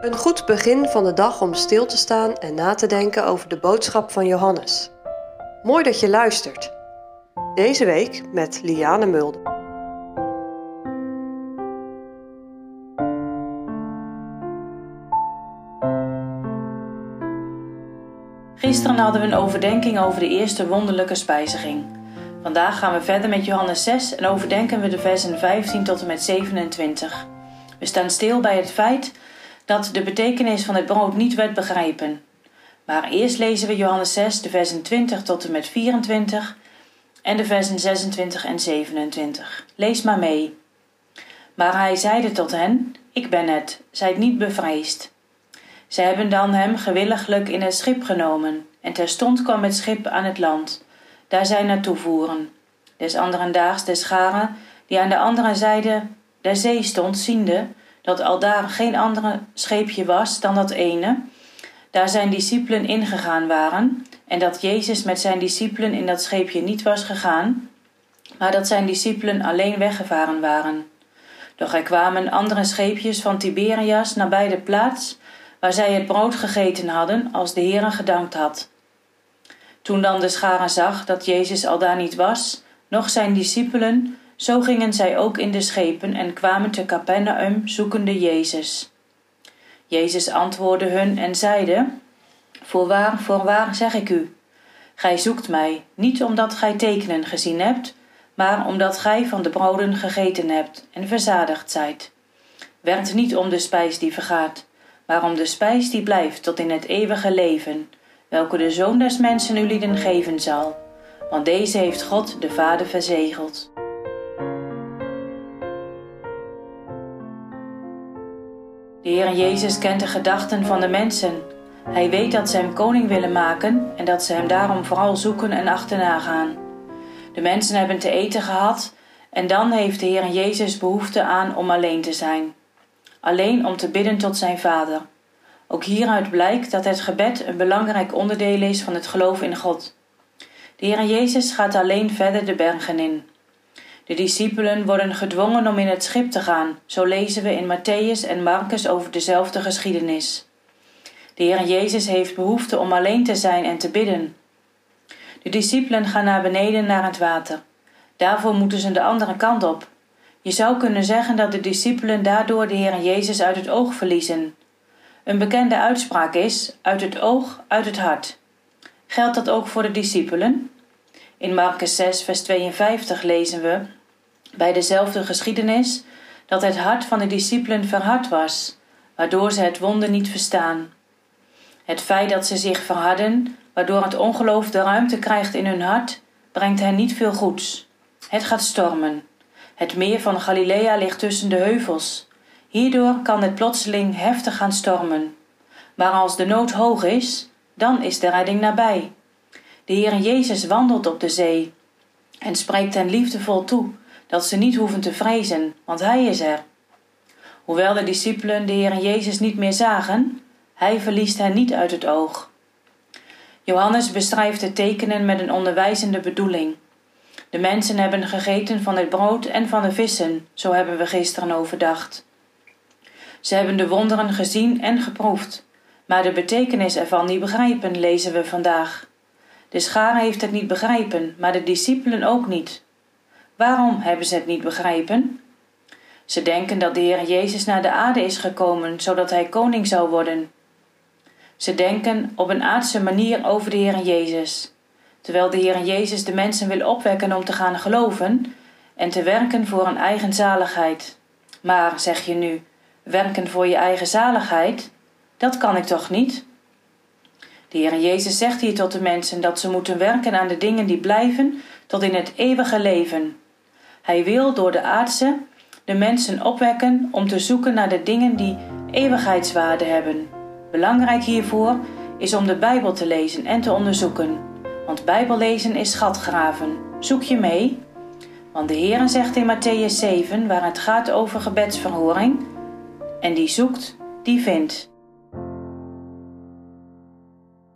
Een goed begin van de dag om stil te staan en na te denken over de boodschap van Johannes. Mooi dat je luistert. Deze week met Liane Mulder. Gisteren hadden we een overdenking over de eerste wonderlijke spijziging. Vandaag gaan we verder met Johannes 6 en overdenken we de versen 15 tot en met 27. We staan stil bij het feit dat de betekenis van het brood niet werd begrepen. Maar eerst lezen we Johannes 6, de versen 20 tot en met 24 en de versen 26 en 27. Lees maar mee. Maar hij zeide tot hen: Ik ben het, zijt niet bevreesd. Zij hebben dan hem gewilliglijk in het schip genomen, en terstond kwam het schip aan het land, daar zij naartoe voeren. Des anderen daags de scharen, die aan de andere zijde der zee stond, ziende dat aldaar geen andere scheepje was dan dat ene, daar zijn discipelen ingegaan waren, en dat Jezus met zijn discipelen in dat scheepje niet was gegaan, maar dat zijn discipelen alleen weggevaren waren. Doch er kwamen andere scheepjes van Tiberias nabij de plaats waar zij het brood gegeten hadden als de Heere gedankt had. Toen dan de schare zag dat Jezus al daar niet was, noch zijn discipelen, zo gingen zij ook in de schepen en kwamen te Capernaum zoekende Jezus. Jezus antwoordde hun en zeide: Voorwaar, voorwaar zeg ik u, gij zoekt mij, niet omdat gij tekenen gezien hebt, maar omdat gij van de broden gegeten hebt en verzadigd zijt. Werkt niet om de spijs die vergaat, maar om de spijs die blijft tot in het eeuwige leven, welke de Zoon des Mensen u lieden geven zal, want deze heeft God de Vader verzegeld. De Heer Jezus kent de gedachten van de mensen. Hij weet dat ze hem koning willen maken en dat ze hem daarom vooral zoeken en achterna gaan. De mensen hebben te eten gehad en dan heeft de Heer Jezus behoefte aan om alleen te zijn. Alleen om te bidden tot zijn Vader. Ook hieruit blijkt dat het gebed een belangrijk onderdeel is van het geloof in God. De Heer Jezus gaat alleen verder de bergen in. De discipelen worden gedwongen om in het schip te gaan, zo lezen we in Matthäus en Marcus over dezelfde geschiedenis. De Heer Jezus heeft behoefte om alleen te zijn en te bidden. De discipelen gaan naar beneden naar het water. Daarvoor moeten ze de andere kant op. Je zou kunnen zeggen dat de discipelen daardoor de Heer Jezus uit het oog verliezen. Een bekende uitspraak is: uit het oog, uit het hart. Geldt dat ook voor de discipelen? In Marcus 6, vers 52 lezen we bij dezelfde geschiedenis dat het hart van de discipelen verhard was, waardoor ze het wonder niet verstaan. Het feit dat ze zich verharden, waardoor het ongeloof de ruimte krijgt in hun hart, brengt hen niet veel goeds. Het gaat stormen. Het meer van Galilea ligt tussen de heuvels. Hierdoor kan het plotseling heftig gaan stormen. Maar als de nood hoog is, dan is de redding nabij. De Heer Jezus wandelt op de zee en spreekt hen liefdevol toe dat ze niet hoeven te vrezen, want Hij is er. Hoewel de discipelen de Heer Jezus niet meer zagen, Hij verliest hen niet uit het oog. Johannes beschrijft de tekenen met een onderwijzende bedoeling. De mensen hebben gegeten van het brood en van de vissen, zo hebben we gisteren overdacht. Ze hebben de wonderen gezien en geproefd, maar de betekenis ervan niet begrijpen, lezen we vandaag. De schare heeft het niet begrijpen, maar de discipelen ook niet. Waarom hebben ze het niet begrijpen? Ze denken dat de Heer Jezus naar de aarde is gekomen, zodat hij koning zou worden. Ze denken op een aardse manier over de Heer Jezus, terwijl de Heer Jezus de mensen wil opwekken om te gaan geloven en te werken voor een eigen zaligheid. Maar, zeg je nu, werken voor je eigen zaligheid? Dat kan ik toch niet? De Heer Jezus zegt hier tot de mensen dat ze moeten werken aan de dingen die blijven tot in het eeuwige leven. Hij wil door de aardse de mensen opwekken om te zoeken naar de dingen die eeuwigheidswaarde hebben. Belangrijk hiervoor is om de Bijbel te lezen en te onderzoeken. Want Bijbellezen is schatgraven. Zoek je mee? Want de Heer zegt in Matthäus 7, waar het gaat over gebedsverhoring: En die zoekt, die vindt.